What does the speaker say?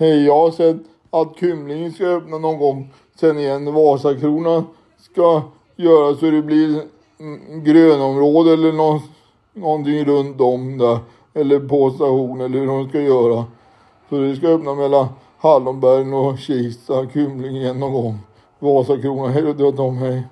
Hej, jag har sett att Kymlinge ska öppna någon gång sen igen. Vasakronan ska göra så det blir mm, grönområde eller nå någonting runt om där. Eller på station eller hur de ska göra. Så det ska öppna mellan Hallonbergen och Kista, Kymlinge igen någon gång. Vasakronan, hej då hej.